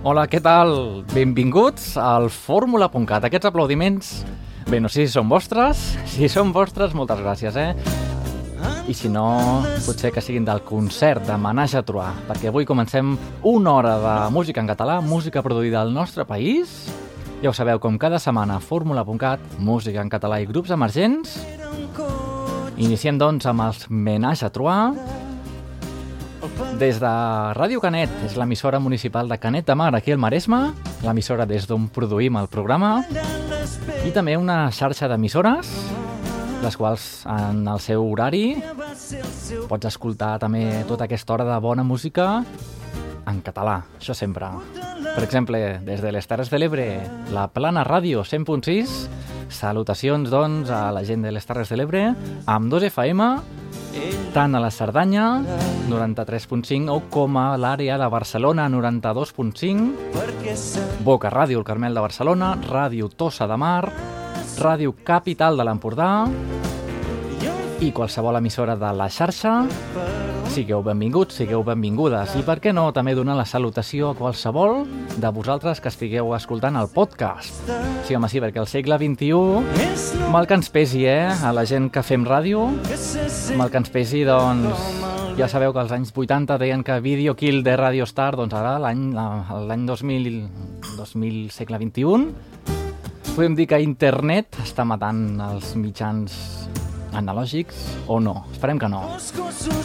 Hola, què tal? Benvinguts al Fórmula.cat. Aquests aplaudiments, bé, no sé si són vostres. Si són vostres, moltes gràcies, eh? I si no, potser que siguin del concert de Menage a Troar, perquè avui comencem una hora de música en català, música produïda al nostre país. Ja ho sabeu, com cada setmana, Fórmula.cat, música en català i grups emergents. Iniciem, doncs, amb els Menage a Troar, des de Ràdio Canet, és l'emissora municipal de Canet de Mar, aquí al Maresme, l'emissora des d'on produïm el programa, i també una xarxa d'emissores, les quals en el seu horari pots escoltar també tota aquesta hora de bona música en català, això sempre. Per exemple, des de les Terres de l'Ebre, la Plana Ràdio 100.6, salutacions, doncs, a la gent de les Terres de l'Ebre, amb 2 FM, tant a la Cerdanya, 93.5, o com a l'àrea de Barcelona, 92.5, Boca Ràdio, el Carmel de Barcelona, Ràdio Tossa de Mar, Ràdio Capital de l'Empordà i qualsevol emissora de la xarxa. Sigueu benvinguts, sigueu benvingudes. I per què no també donar la salutació a qualsevol de vosaltres que estigueu escoltant el podcast. Sí, home, sí, perquè al segle XXI, mal que ens pesi, eh? A la gent que fem ràdio, mal que ens pesi, doncs, ja sabeu que als anys 80 deien que Video Kill de Radio Star, doncs ara l'any 2000, 2000 segle XXI, podem dir que internet està matant els mitjans analògics o no? Esperem que no.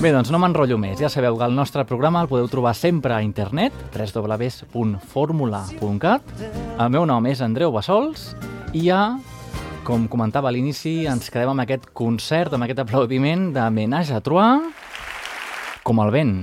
Bé, doncs no m'enrotllo més. Ja sabeu que el nostre programa el podeu trobar sempre a internet, www.formula.cat. El meu nom és Andreu Bassols i ja, com comentava a l'inici, ens quedem amb aquest concert, amb aquest aplaudiment de Menage a Trois, com el vent.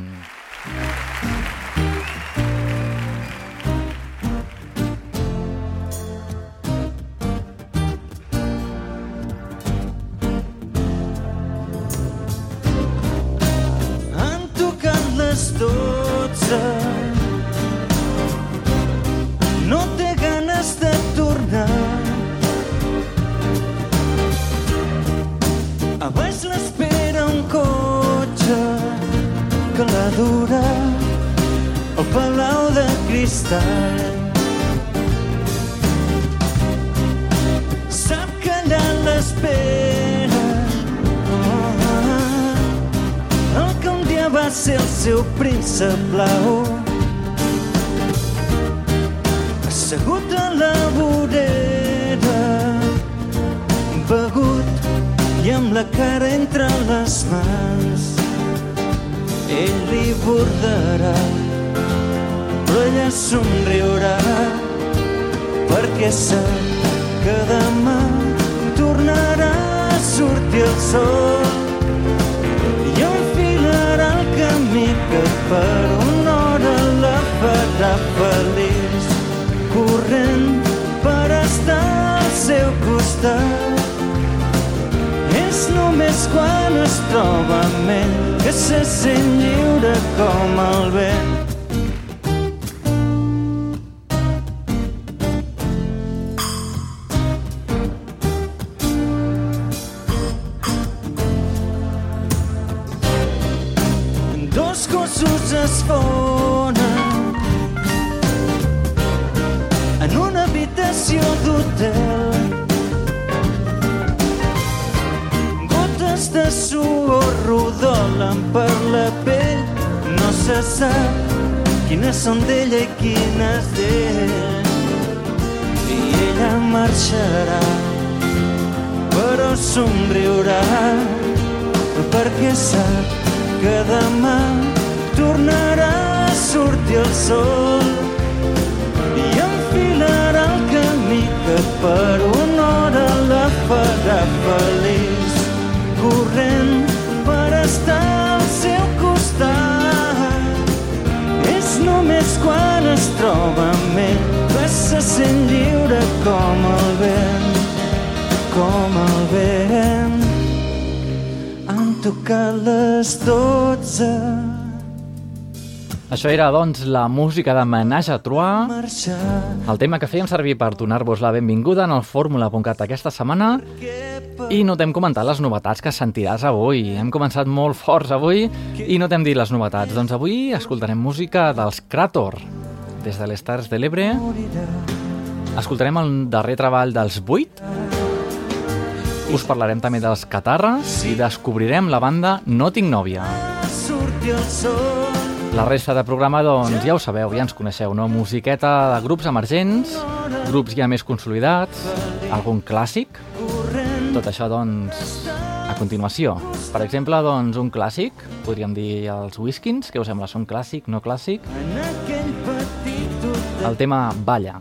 Rodolen per la pell, no se sap quines són d'ella i quines d'ell. I ella marxarà, però somriurà, perquè sap que demà tornarà a sortir el sol i enfilarà el camí que per una hora la farà feliç corrent estar al seu costat. És només quan es troba amb ell que se sent lliure com el vent com el vent. Han tocat les dotze. Això era, doncs, la música de Menage a Trois, marxar. El tema que fèiem servir per donar-vos la benvinguda en el Fórmula.cat aquesta setmana i no t'hem comentat les novetats que sentiràs avui. Hem començat molt forts avui i no t'hem dit les novetats. Doncs avui escoltarem música dels Krator. des de les Terres de l'Ebre. Escoltarem el darrer treball dels 8. Us parlarem també dels Catarres i descobrirem la banda No tinc nòvia. La resta de programa, doncs, ja ho sabeu, ja ens coneixeu, no? Musiqueta de grups emergents, grups ja més consolidats, algun clàssic, tot això, doncs, a continuació. Per exemple, doncs, un clàssic, podríem dir els Whiskins, que us sembla, són clàssic, no clàssic? El tema Balla.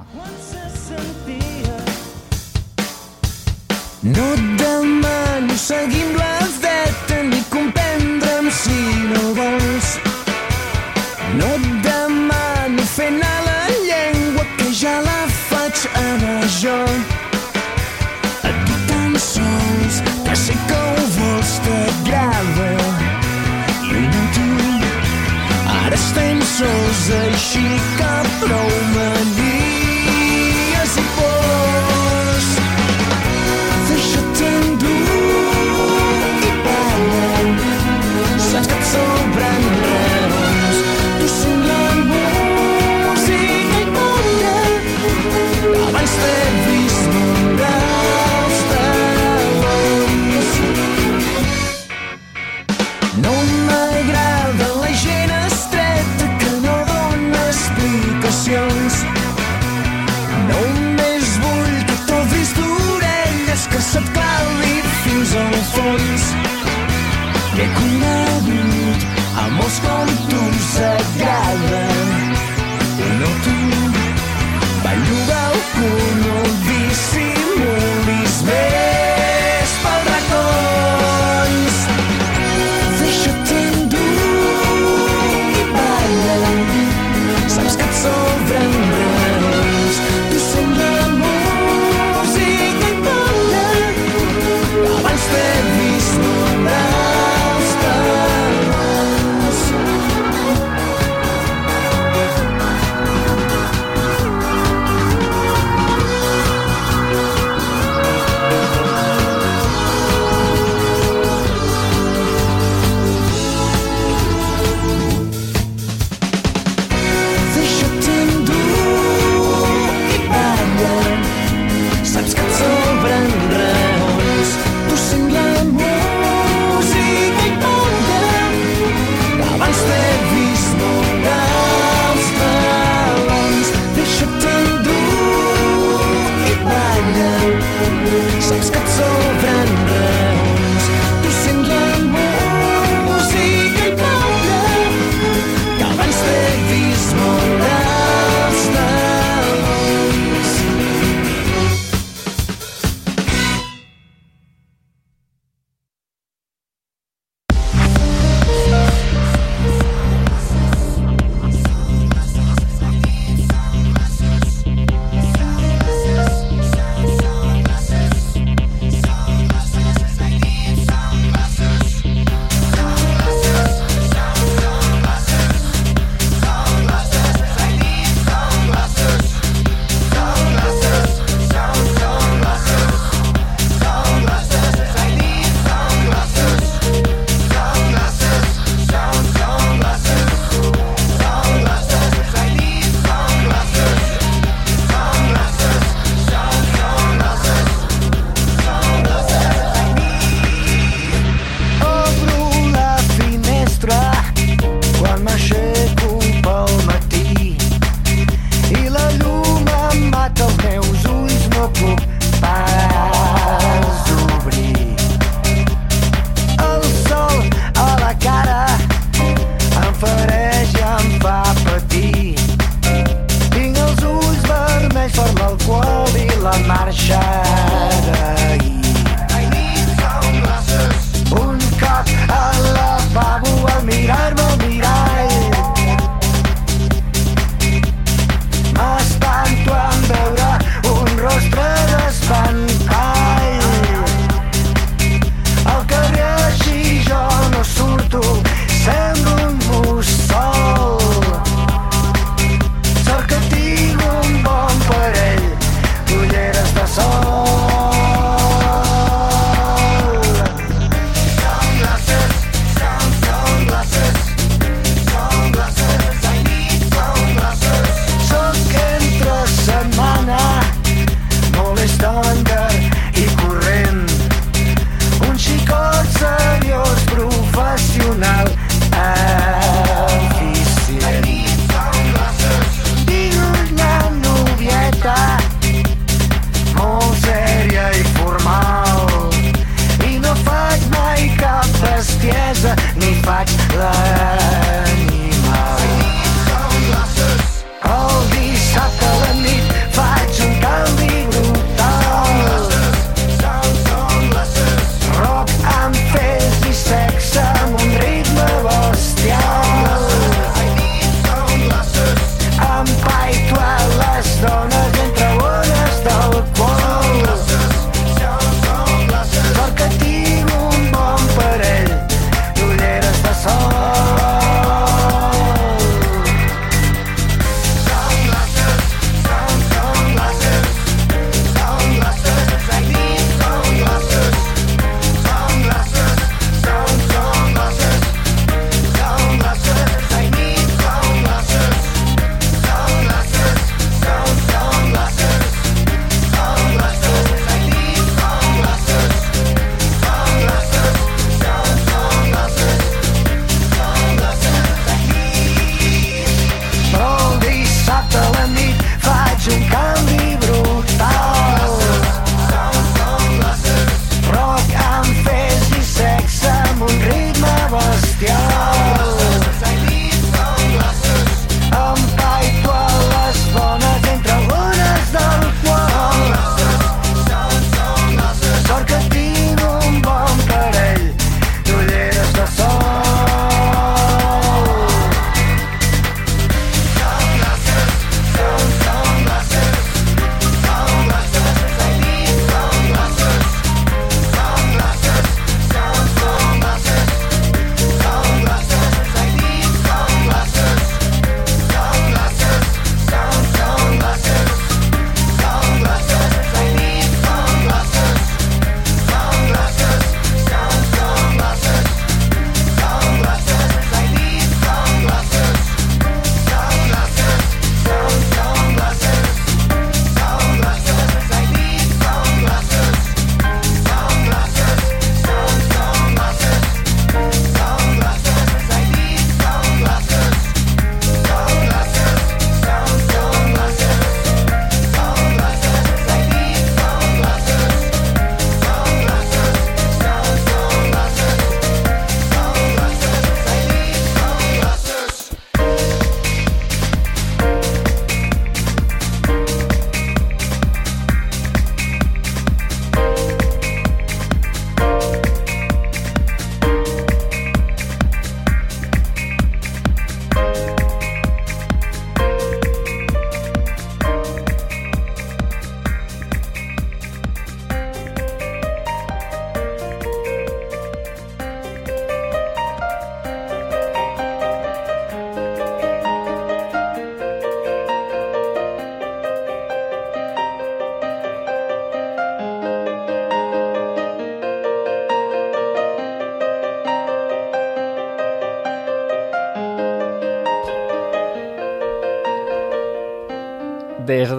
No et demano seguir amb la veta ni comprendre'm si no vols No et demano fer anar la llengua que ja la faig anar jo Et estem sols així que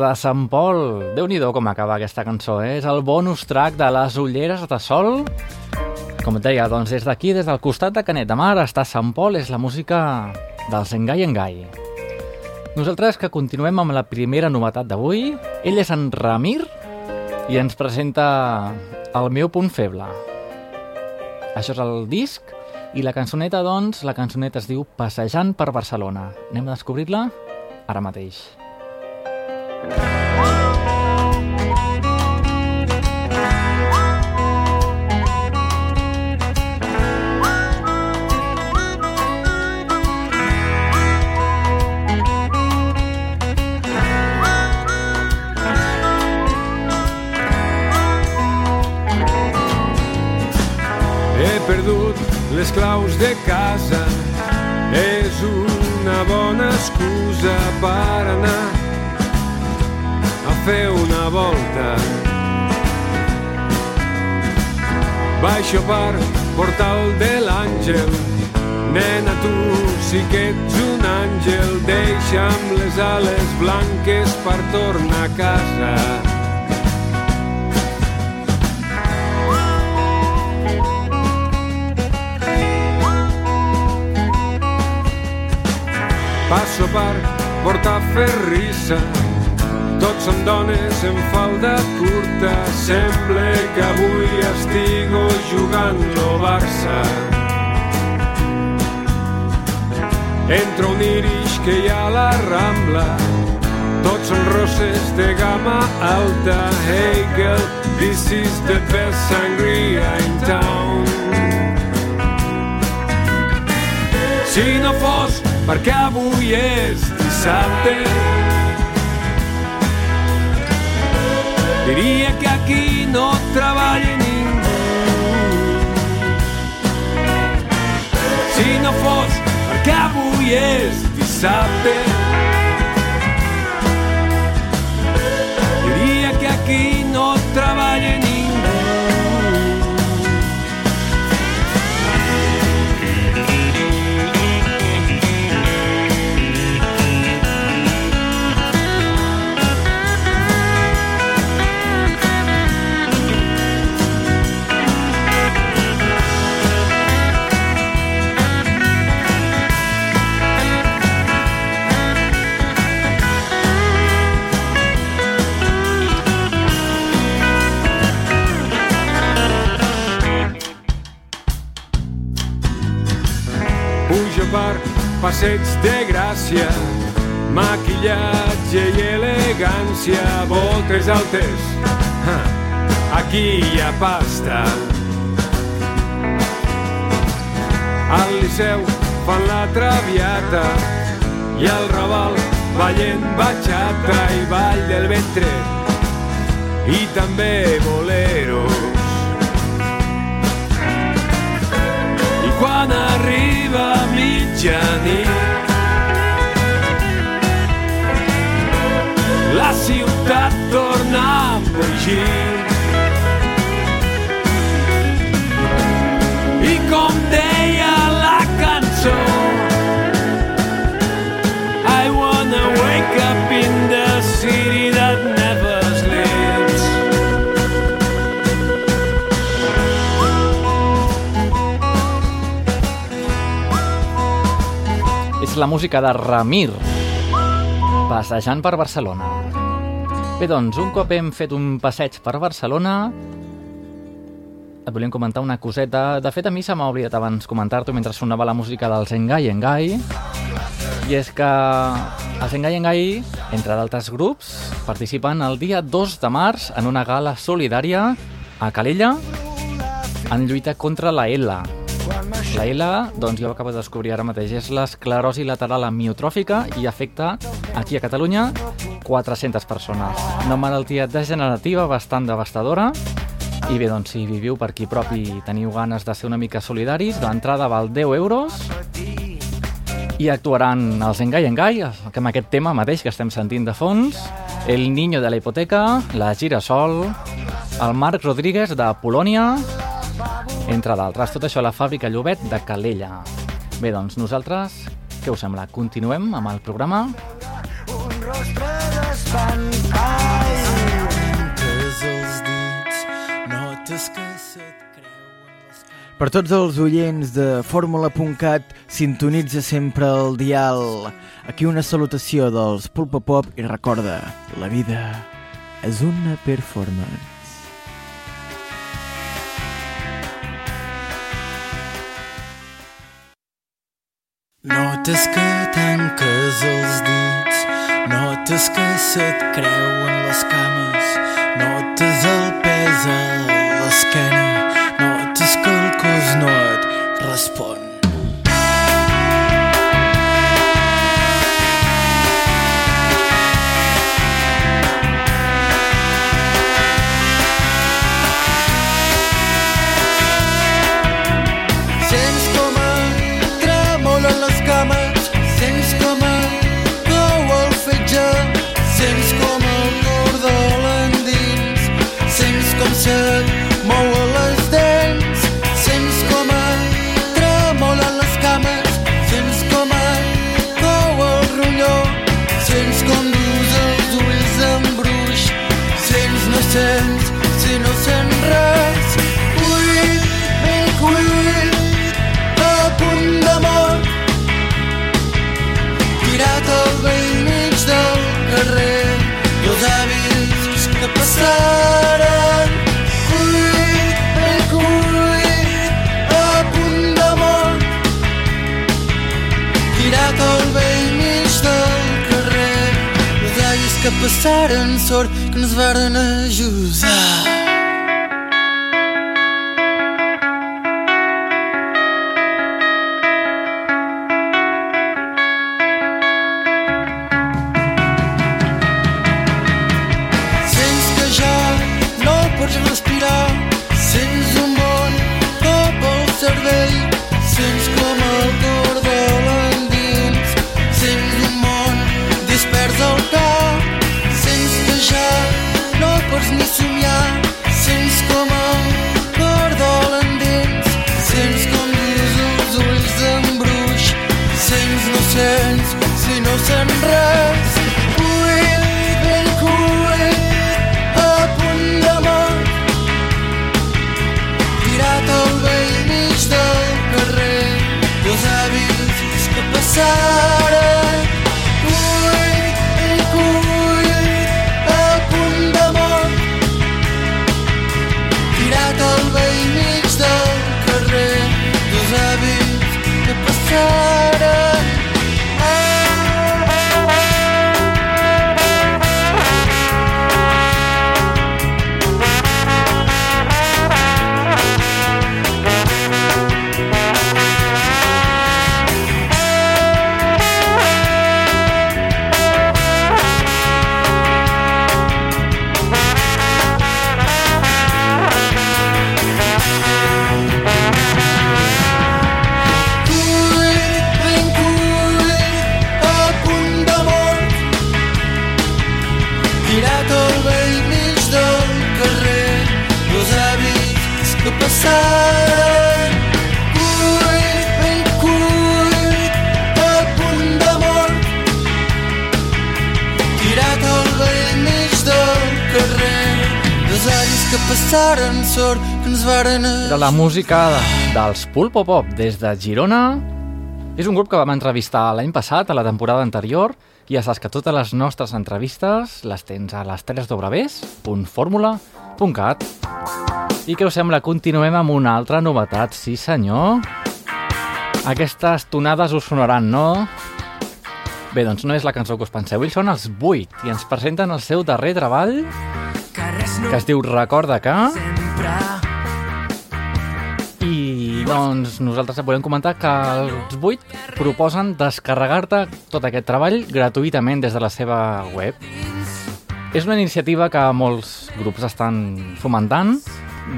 de Sant Pol, déu nhi com acaba aquesta cançó, eh? És el bonus track de les ulleres de sol. Com et deia, doncs des d'aquí, des del costat de Canet de Mar, està Sant Pol, és la música del Sengai Engai. Nosaltres que continuem amb la primera novetat d'avui, ell és en Ramir i ens presenta el meu punt feble. Això és el disc i la cançoneta, doncs, la cançoneta es diu Passejant per Barcelona. Anem a descobrir-la ara mateix. Les claus de casa. És una bona excusa per anar fer una volta. Baixo per portal de l'àngel. Nena, tu sí que ets un àngel. Deixa'm les ales blanques per tornar a casa. Passo per portar ferrissa tots són dones en falda curta. Sembla que avui estigo jugant lo Barça. Entra un irish que hi ha a la Rambla tots són rosses de gamma alta. Hey girl, this is the best sangria in town. Si no fos perquè avui és dissabte diria que aquí no treballa ningú. Si no fos perquè avui és dissabte diria que aquí no treballa ningú passeig de gràcia, maquillatge i elegància, voltes altes, ha, aquí hi ha pasta. Al Liceu fan la traviata i al Raval ballen batxata i ball del ventre i també boleros. Mitjanit la ciutat torna a embogir i com deia És la música de Ramir, passejant per Barcelona. Bé, doncs, un cop hem fet un passeig per Barcelona, et volíem comentar una coseta. De fet, a mi se m'ha oblidat abans comentar-t'ho mentre sonava la música del Zengai Engai. I és que el Zengai Engai, entre d'altres grups, participen el dia 2 de març en una gala solidària a Calella en lluita contra la L. La L, doncs jo acabo de descobrir ara mateix, és l'esclerosi lateral amiotròfica i afecta aquí a Catalunya 400 persones. Una malaltia degenerativa bastant devastadora. I bé, doncs si viviu per aquí prop i teniu ganes de ser una mica solidaris, l'entrada val 10 euros. I actuaran els Engai Engai, que amb aquest tema mateix que estem sentint de fons, El Niño de la Hipoteca, la Girasol, el Marc Rodríguez de Polònia, entre d'altres. Tot això a la fàbrica Llobet de Calella. Bé, doncs nosaltres, què us sembla? Continuem amb el programa? Un rostre els dits, notes que se't. Per tots els oients de Fórmula.cat, sintonitza sempre el dial. Aquí una salutació dels Pulpa Pop i recorda, la vida és una performance. Notes que tanques els dits, notes que se't creuen les cames, notes el pes a l'esquena, notes que el cos no et respon. Se't mouen les dents, sents com tremolen les cames, sents com cou el ronyó, sents com dus els ulls en bruix, sents no sents, passaren sort que ens varen ajudar passaren sort que ens varen Era la música de- dels Pulpo Pop des de Girona. És un grup que vam entrevistar l'any passat, a la temporada anterior, i ja saps que totes les nostres entrevistes les tens a les 3 www.formula.cat. I què us sembla? Continuem amb una altra novetat, sí senyor. Aquestes tonades us sonaran, no? Bé, doncs no és la cançó que us penseu, ells són els 8 i ens presenten el seu darrer treball que es diu Recorda que... I doncs nosaltres et volem comentar que els 8 proposen descarregar-te tot aquest treball gratuïtament des de la seva web. És una iniciativa que molts grups estan fomentant,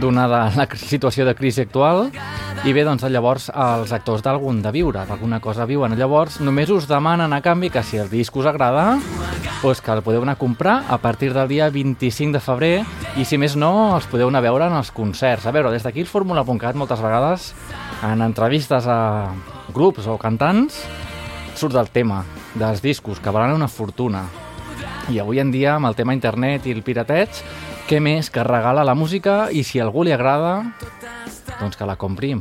donada la situació de crisi actual, i bé, doncs llavors els actors d'algun de viure, d'alguna cosa viuen. Llavors només us demanen a canvi que si el disc us agrada, doncs que el podeu anar a comprar a partir del dia 25 de febrer i si més no, els podeu anar a veure en els concerts. A veure, des d'aquí el Fórmula.cat moltes vegades en entrevistes a grups o cantants surt del tema dels discos, que valen una fortuna. I avui en dia, amb el tema internet i el pirateig, què més que regala la música i si algú li agrada, doncs que la compri.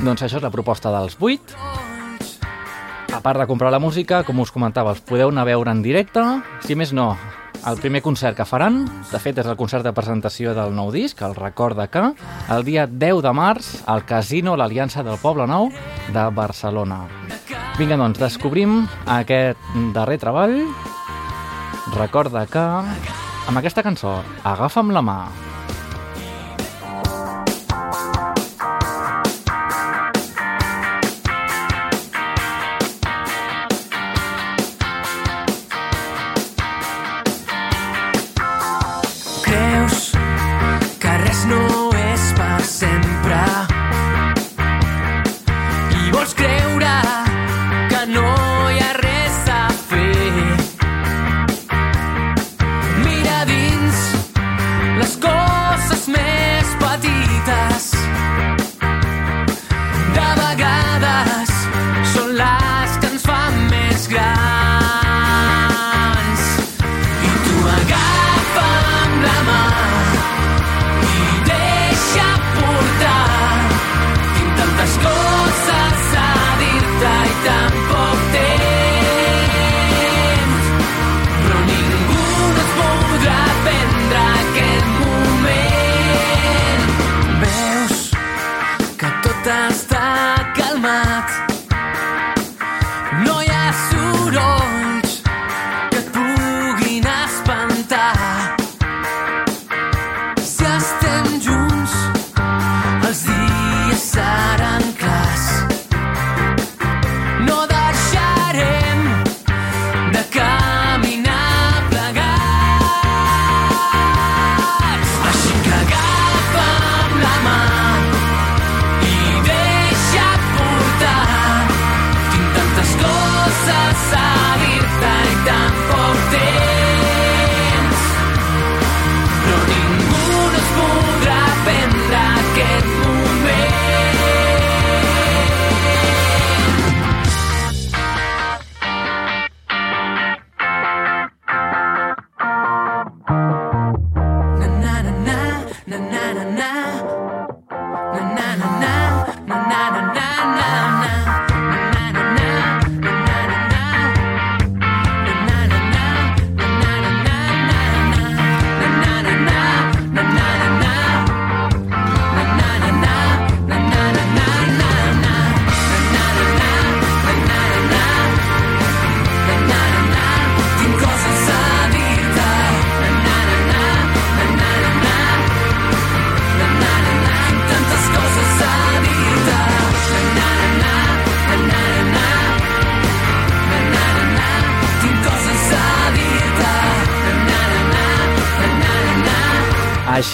Doncs això és la proposta dels 8. A part de comprar la música, com us comentava, els podeu anar a veure en directe. Si més no, el primer concert que faran, de fet és el concert de presentació del nou disc, el Recorda que, el dia 10 de març al Casino L'Aliança del Poble Nou de Barcelona. Vinga, doncs, descobrim aquest darrer treball. Recorda que, amb aquesta cançó, Agafa'm la mà.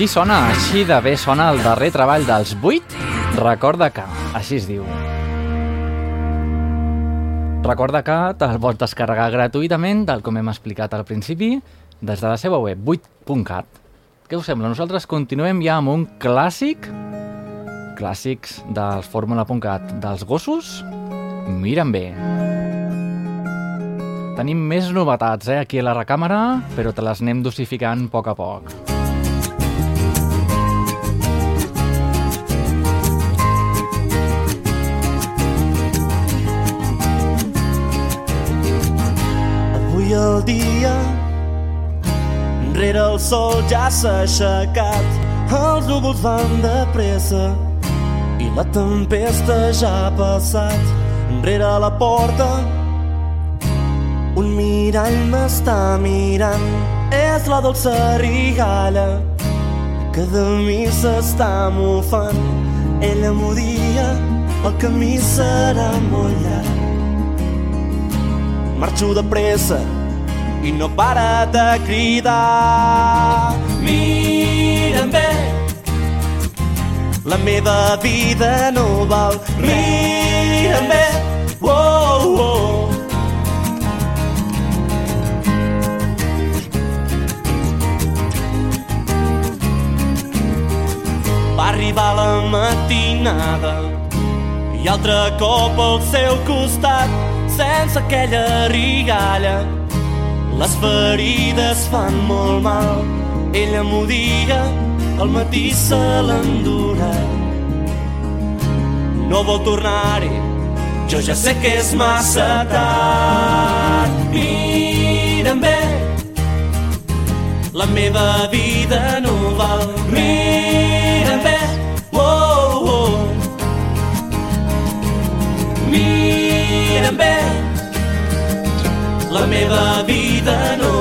Així sona, així de bé sona el darrer treball dels 8. Recorda que, així es diu. Recorda que te'l pots descarregar gratuïtament, tal com hem explicat al principi, des de la seva web 8.cat. Què us sembla? Nosaltres continuem ja amb un clàssic, clàssics dels Fórmula.cat, dels gossos, miren bé. Tenim més novetats eh, aquí a la recàmera, però te les anem dosificant a poc a poc. El dia. Rere el sol ja s'ha aixecat Els núvols van de pressa I la tempesta ja ha passat. Rere la porta Un mirall m'està mirant. És la dolça rigalla Que de mi s'està mofant. Ella m'ho dia El camí serà molt llarg. Marxo de pressa i no para de cridar. Mira'm bé, la meva vida no val. Mira'm bé, oh, oh. Va arribar la matinada i altre cop al seu costat sense aquella rigalla Les ferides fan molt mal. Ella m'ho dia, al matí se l'endura. No vol tornar-hi, jo ja sé que és massa tard. Mira'm bé, la meva vida no val. Mira'm bé, oh, oh. Mira'm bé, la meva vida no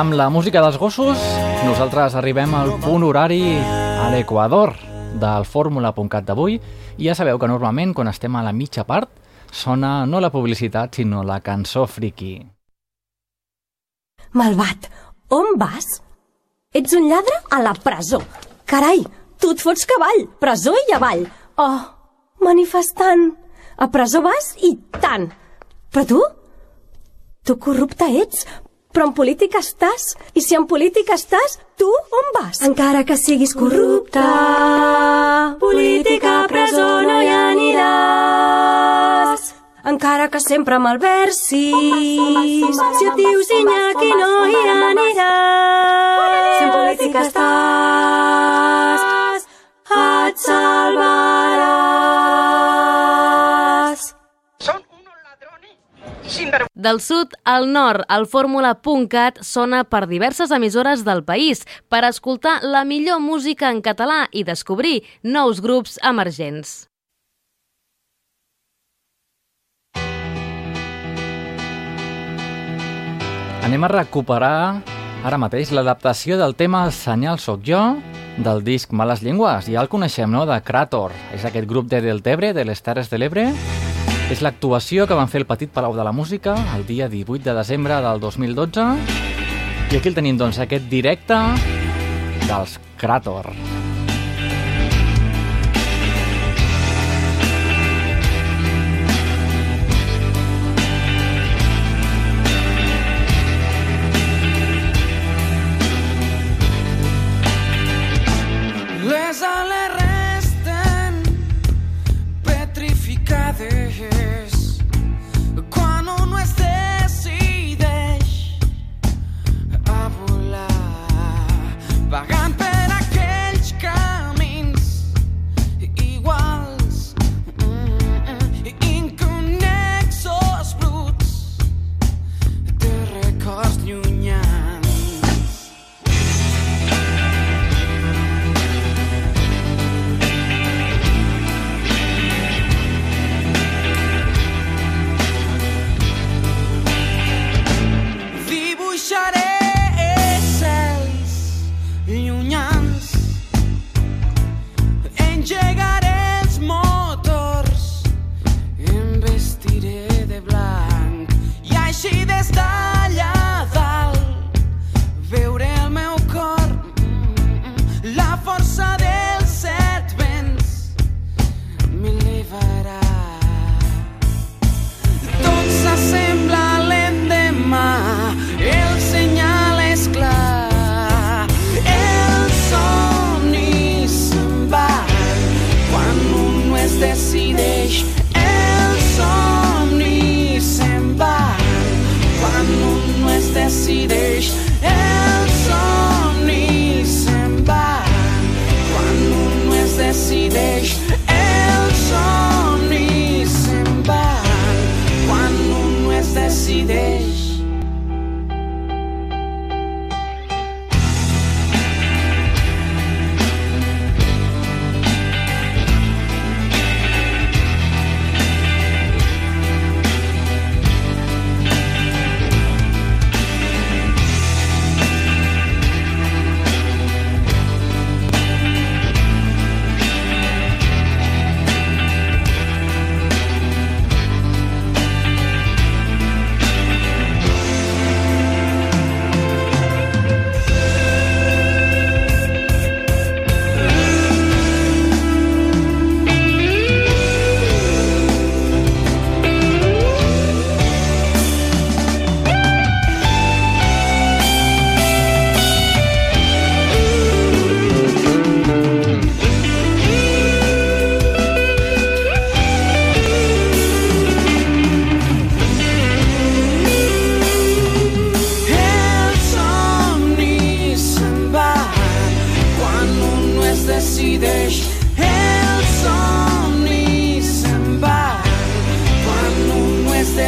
amb la música dels gossos, nosaltres arribem al punt horari a l'Equador del Fórmula.cat d'avui. I ja sabeu que normalment, quan estem a la mitja part, sona no la publicitat, sinó la cançó friki. Malvat, on vas? Ets un lladre a la presó. Carai, tu et fots cavall, presó i avall. Oh, manifestant. A presó vas i tant. Però tu? Tu corrupte ets, però en política estàs. I si en política estàs, tu on vas? Encara que siguis corrupte, política, presó no hi aniràs. Encara que sempre malversis, si et dius Iñaki no hi aniràs. Si en política estàs, et salvaràs. Del sud al nord, el fórmula.cat sona per diverses emissores del país per escoltar la millor música en català i descobrir nous grups emergents. Anem a recuperar ara mateix l'adaptació del tema Senyal soc jo del disc Males Llengües. Ja el coneixem, no?, de Krator. És aquest grup de Deltebre, de les Terres de l'Ebre. És l'actuació que van fer el Petit Palau de la Música el dia 18 de desembre del 2012. I aquí el tenim, doncs, aquest directe dels Krator. Les des Veuré el meu cor. Mm, La força dels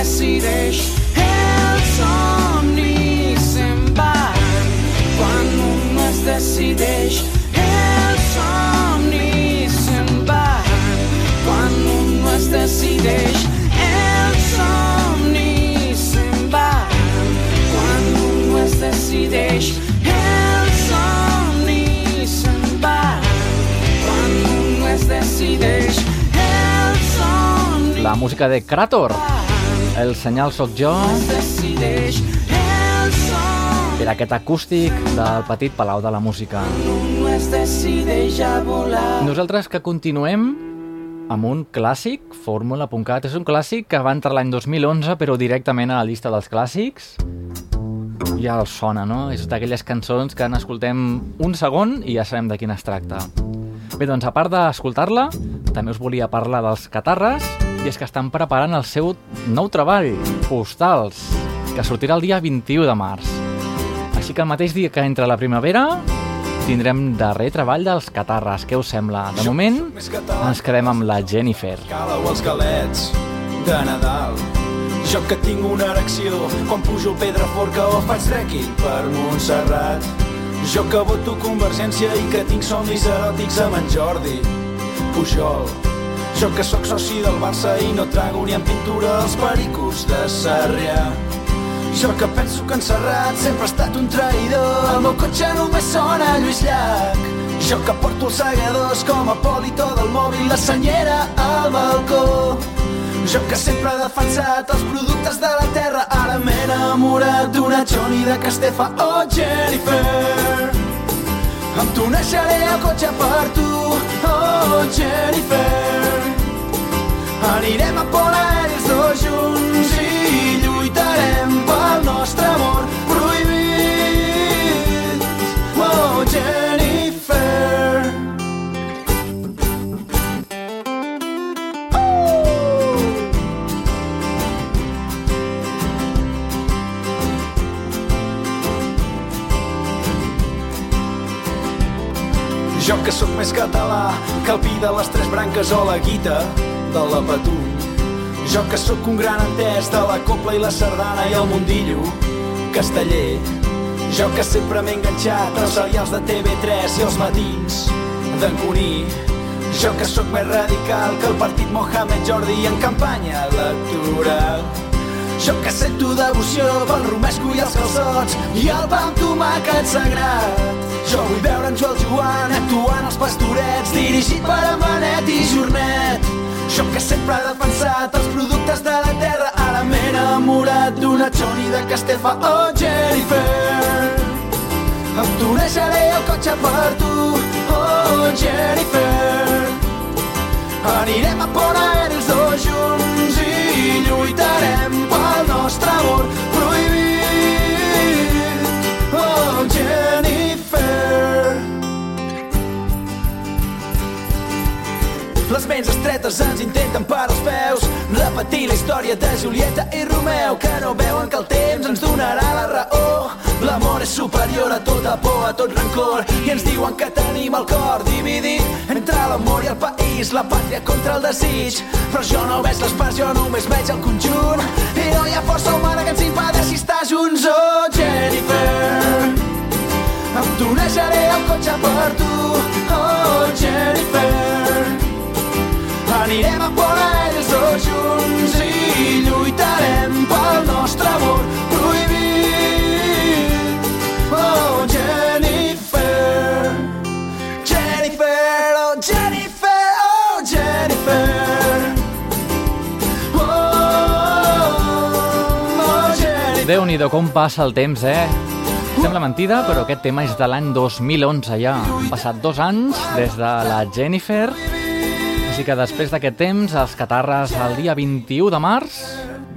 decideix els somnis se'n van quan un es decideix els somnis se'n van quan un es decideix els somnis se'n van quan un es decideix els somnis se'n van quan un es decideix la música de Krator El senyal sóc jo. Per aquest acústic del petit Palau de la Música. Nosaltres que continuem amb un clàssic, Fórmula.cat. És un clàssic que va entrar l'any 2011, però directament a la llista dels clàssics. Ja els sona, no? És d'aquelles cançons que n'escoltem un segon i ja sabem de quina es tracta. Bé, doncs, a part d'escoltar-la, també us volia parlar dels Catarres, i és que estan preparant el seu nou treball, Postals, que sortirà el dia 21 de març. Així que el mateix dia que entra la primavera, tindrem darrer treball dels Catarres. Què us sembla? De moment, ens quedem amb la Jennifer. Cala o els galets de Nadal. Jo que tinc una erecció quan pujo al Pedraforca o faig trekking per Montserrat. Jo que voto Convergència i que tinc somnis eròtics amb en Jordi Pujol. Jo que sóc soci del Barça i no trago ni en pintura els pericos de Sarrià. Jo que penso que en Serrat sempre ha estat un traïdor. El meu cotxe només sona Lluís Llach. Jo que porto els segadors com a polito del mòbil, la senyera al balcó. Jo que sempre he defensat els productes de la terra, ara m'he enamorat d'una Johnny de Castefa. Oh, Jennifer, em tunejaré el cotxe per tu. Oh, Jennifer, anirem a Pol Aèries dos junts més català que el pi de les tres branques o la guita de la Patum. Jo que sóc un gran entès de la copla i la sardana i el mundillo casteller. Jo que sempre m'he enganxat als serials de TV3 i els matins d'en Cuní. Jo que sóc més radical que el partit Mohamed Jordi en campanya electoral. Jo que sento devoció pel romesco i els calçots i el pa amb tomàquet sagrat. Jo vull veure en Joel Joan actuant als pastorets dirigit per Benet i Jornet. Jo que sempre he defensat els productes de la terra ara m'he enamorat d'una Johnny de Castefa. Oh, Jennifer, em tunejaré el cotxe per tu. Oh, Jennifer, Anirem a Port Aèries dos junts i lluitarem pel nostre amor Les ments estretes ens intenten per als peus. Repetir la història de Julieta i Romeu Que no veuen que el temps ens donarà la raó. L'amor és superior a tota por, a tot rancor I ens diuen que tenim el cor dividit Entre l'amor i el país, la pàtria contra el desig. Però jo no veig les parts, jo només veig el conjunt. I no hi ha força humana que ens impedeixi estar junts. Oh, Jennifer em tunejaré el cotxe per tu, oh Jennifer. Anirem a Port Aèries dos junts i lluitarem pel nostre amor prohibit. Oh Jennifer, Jennifer, oh Jennifer, oh. Oh, oh Jennifer. Déu-n'hi-do com passa el temps, eh? Sembla mentida, però aquest tema és de l'any 2011 ja. Han passat dos anys des de la Jennifer. Així que després d'aquest temps, els catarres el dia 21 de març,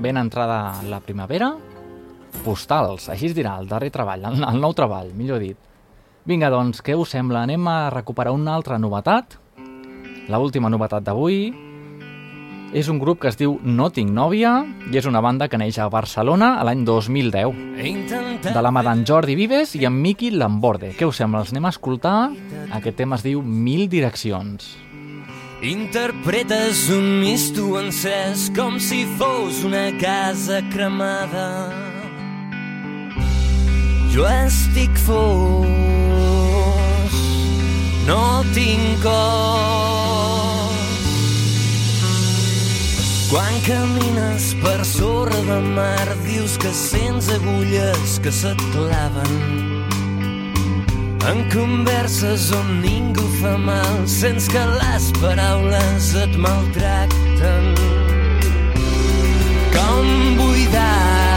ben entrada la primavera, postals, així es dirà, el darrer treball, el, el nou treball, millor dit. Vinga, doncs, què us sembla? Anem a recuperar una altra novetat. La última novetat d'avui és un grup que es diu No tinc nòvia i és una banda que neix a Barcelona l'any 2010 de la mà d'en Jordi Vives i en Miqui Lamborde. Què us sembla? Els anem a escoltar. Aquest tema es diu Mil direccions. Interpretes un misto encès com si fos una casa cremada. Jo estic fos, no tinc cos. Quan camines per sorra de mar dius que sents agulles que se't claven. En converses on ningú fa mal, sents que les paraules et maltracten. Com buidar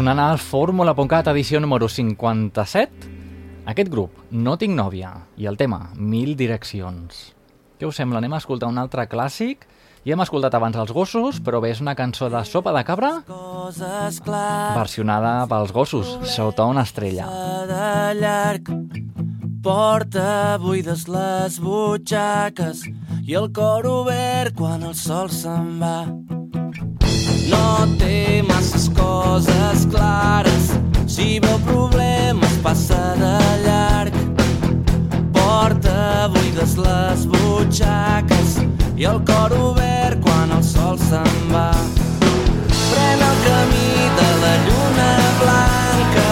Sonant al Fórmula.cat edició número 57, aquest grup, No tinc nòvia, i el tema, Mil direccions. Què us sembla? Anem a escoltar un altre clàssic? Ja hem escoltat abans Els gossos, però bé, és una cançó de Sopa de Cabra versionada pels gossos, sota una estrella. de llarg Porta buides les butxaques i el cor obert quan el sol se'n va. No té masses coses clares, si veu problemes passa de llarg. Porta buides les butxaques i el cor obert quan el sol se'n va. Pren el camí de la lluna blanca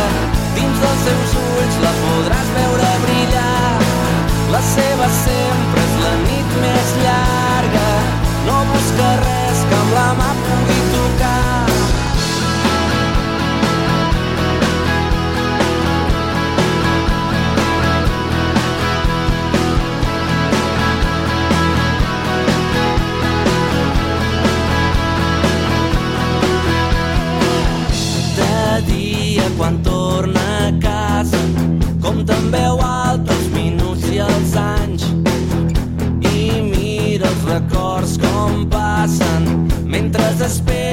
Dins dels seus ulls la podràs veure brillar La seva sempre és la nit més llarga No busca res que amb la mà quan torna a casa compta en veu alta els minuts i els anys i mira els records com passen mentre espera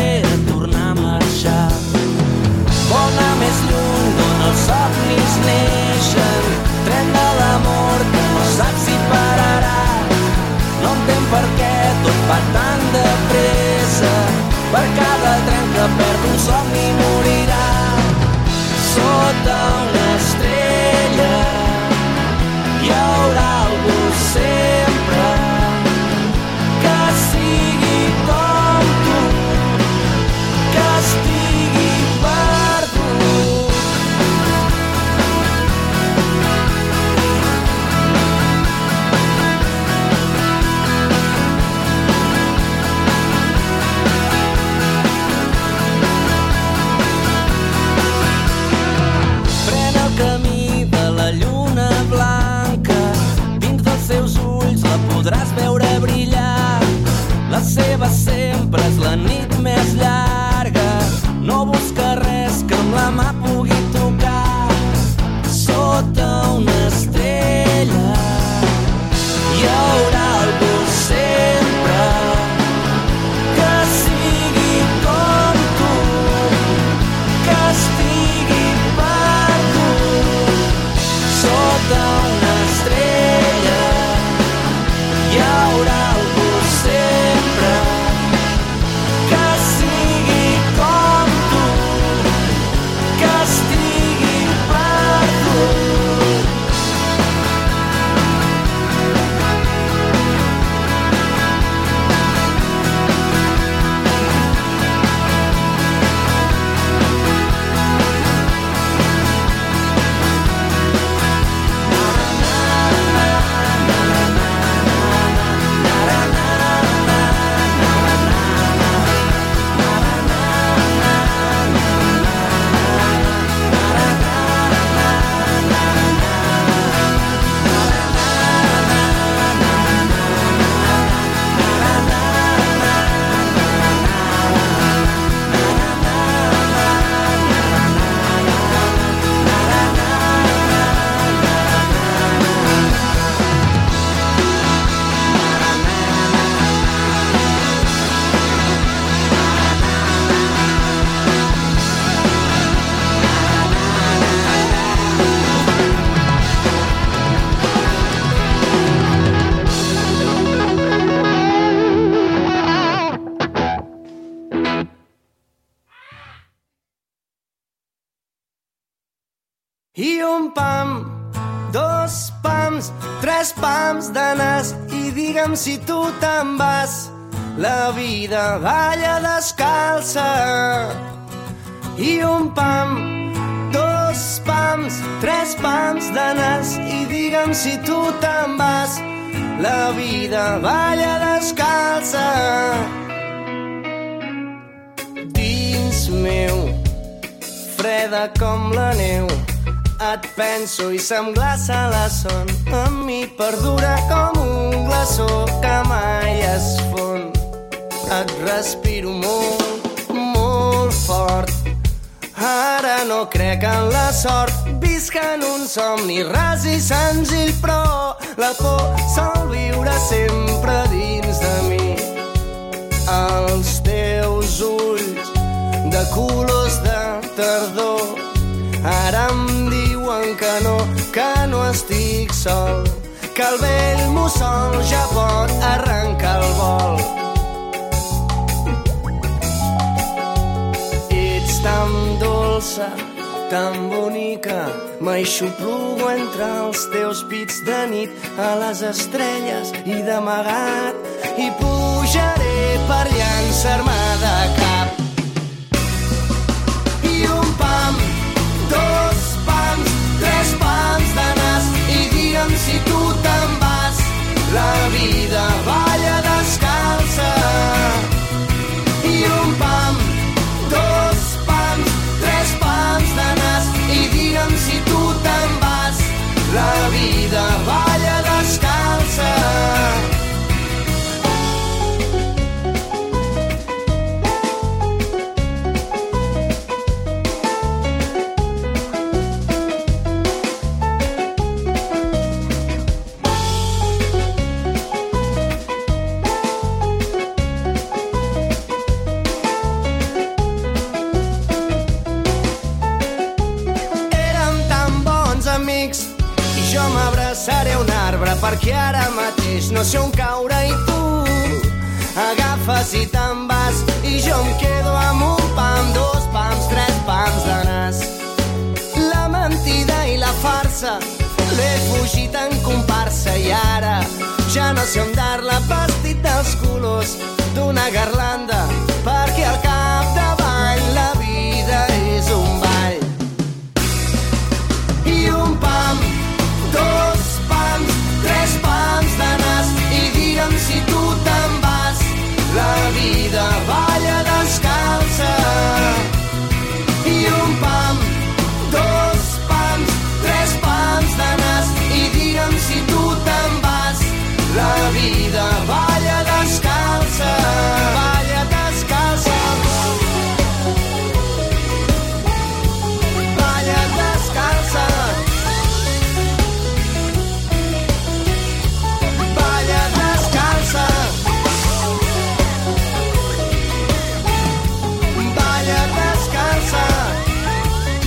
si tu te'n vas. La vida balla descalça. I un pam, dos pams, tres pams de nas i digue'm si tu te'n vas. La vida balla descalça. Dins meu, freda com la neu, et penso i se'm glaça la son. Amb mi perdura com un glaçó que mai es fon. Et respiro molt, molt fort. Ara no crec en la sort, visc en un somni ras i senzill, però la por sol viure sempre dins de mi. Els teus ulls de colors de tardor ara em diuen que no, que no estic sol, que el vell mussol ja pot arrencar el vol. Ets tan dolça, tan bonica, m'aixoplugo entre els teus pits de nit a les estrelles i d'amagat i pujaré per llançar-me de cap. I un pam, dos pams, tres pams de nas i digue'm si. La vida balla perquè ara mateix no sé on caure i tu agafes i te'n vas i jo em quedo amb un pam, dos pams, tres pams de nas. La mentida i la farsa l'he fugit en comparsa i ara ja no sé on dar-la vestit dels colors d'una garlanda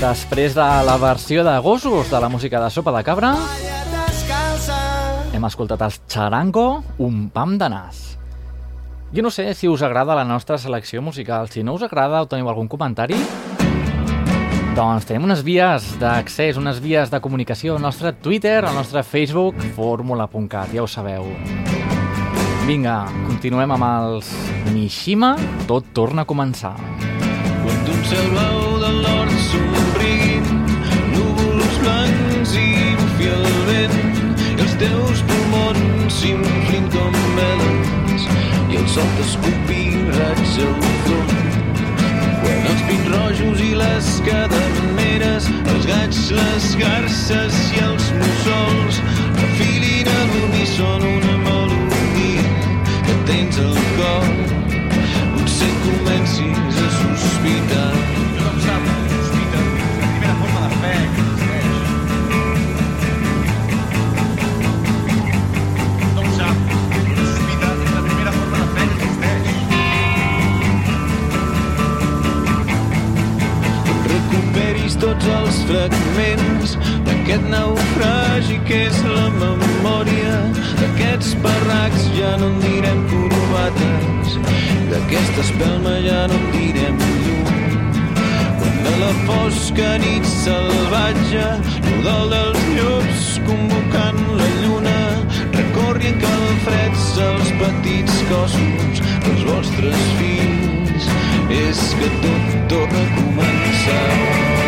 després de la versió de gossos de la música de Sopa de Cabra, hem escoltat els Charango, un pam de nas. Jo no sé si us agrada la nostra selecció musical. Si no us agrada o teniu algun comentari, doncs tenim unes vies d'accés, unes vies de comunicació al nostre Twitter, al nostre Facebook, fórmula.cat, ja ho sabeu. Vinga, continuem amb els Mishima, tot torna a començar. Quan cel blau teus pulmons s'inflin com veles i el sol t'escupi raig al front. Quan els pins rojos i les caderneres, els gats, les garces i els mussols refilin a l'uníson una melodia que tens al cor potser comencis a sospitar. Tothom sap, tots els fragments d'aquest naufragi que és la memòria. D'aquests barracs ja no en direm corbates d'aquesta espelma ja no en direm llum. Quan de la fosca nit salvatge l'udol dels llops convocant la lluna recorri en calfreds els petits cossos dels vostres fills. És que tot torna a començar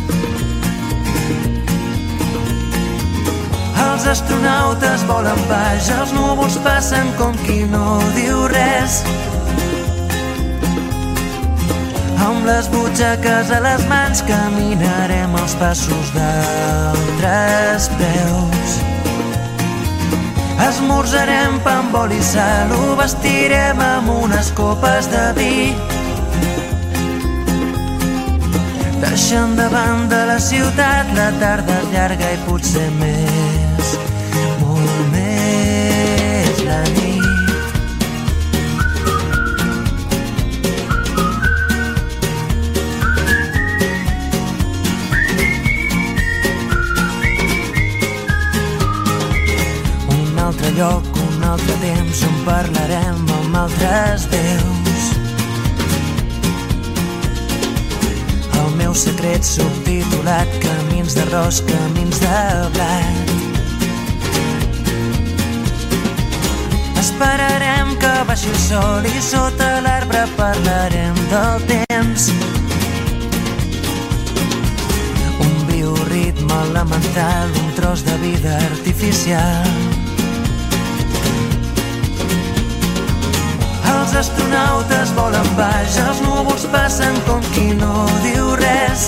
Els astronautes volen baix, els núvols passen com qui no diu res. Amb les butxaques a les mans caminarem els passos d'altres peus. Esmorzarem pa amb oli i sal, ho vestirem amb unes copes de vi. Deixant de la ciutat la tarda és llarga i potser més, lloc, un altre temps on parlarem amb altres déus. El meu secret subtitulat Camins d'arròs, camins de blat. Esperarem que baixi el sol i sota l'arbre parlarem del temps. Un bioritme elemental, un tros de vida artificial. Els astronautes volen baix, els núvols passen com qui no diu res.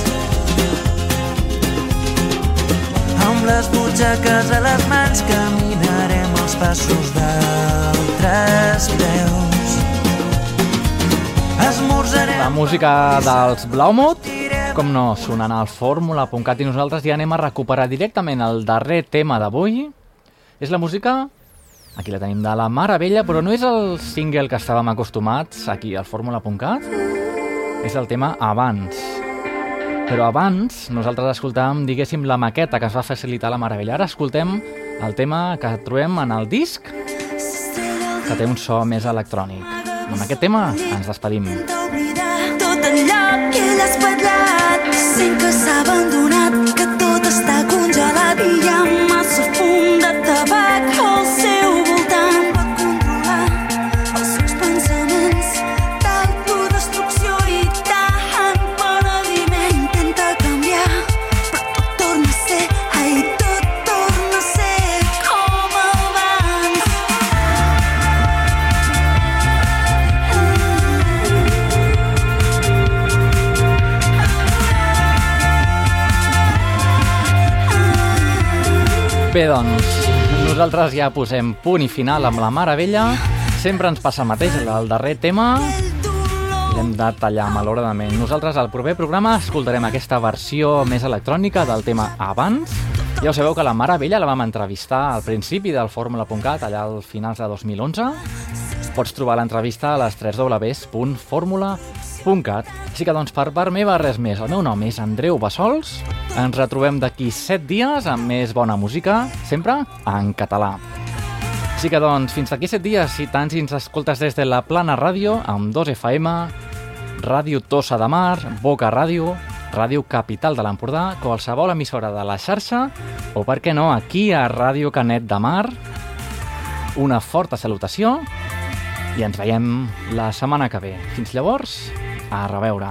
Amb les butxaques a les mans caminarem els passos d'altres peus. Esmorzarem... La música dels Blaumut, com no, sonant al fórmula.cat i nosaltres ja anem a recuperar directament el darrer tema d'avui. És la música, aquí la tenim, de la Mare Vella, però no és el single que estàvem acostumats aquí al fórmula.cat, és el tema Abans. Però abans nosaltres escoltàvem, diguéssim, la maqueta que es va facilitar la Mare Vella. Ara escoltem el tema que trobem en el disc, que té un so més electrònic. Amb aquest tema ens despedim. Tot allò que ell has parlat sent que s'ha abandonat que tot està congelat i hi ha massa fum de tabac Bé, doncs, nosaltres ja posem punt i final amb la Mare Vella. Sempre ens passa el mateix, el darrer tema l'hem de tallar, malauradament. Nosaltres al proper programa escoltarem aquesta versió més electrònica del tema Abans. Ja ho sabeu que la Mare Vella la vam entrevistar al principi del Fórmula.cat, allà al finals de 2011. Pots trobar l'entrevista a les 3 www.formula.cat. Així que, doncs, per part meva, res més. El meu nom és Andreu Bassols. Ens retrobem d'aquí 7 dies amb més bona música, sempre en català. Així que, doncs, fins d'aquí 7 dies, si tant si ens escoltes des de la Plana Ràdio, amb 2 FM, Ràdio Tossa de Mar, Boca Ràdio, Ràdio Capital de l'Empordà, qualsevol emissora de la xarxa, o per què no, aquí a Ràdio Canet de Mar, una forta salutació i ens veiem la setmana que ve. Fins llavors, a reveure.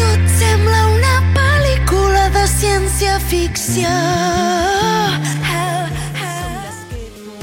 Tot sembla una pel·lícula de ciència-ficció.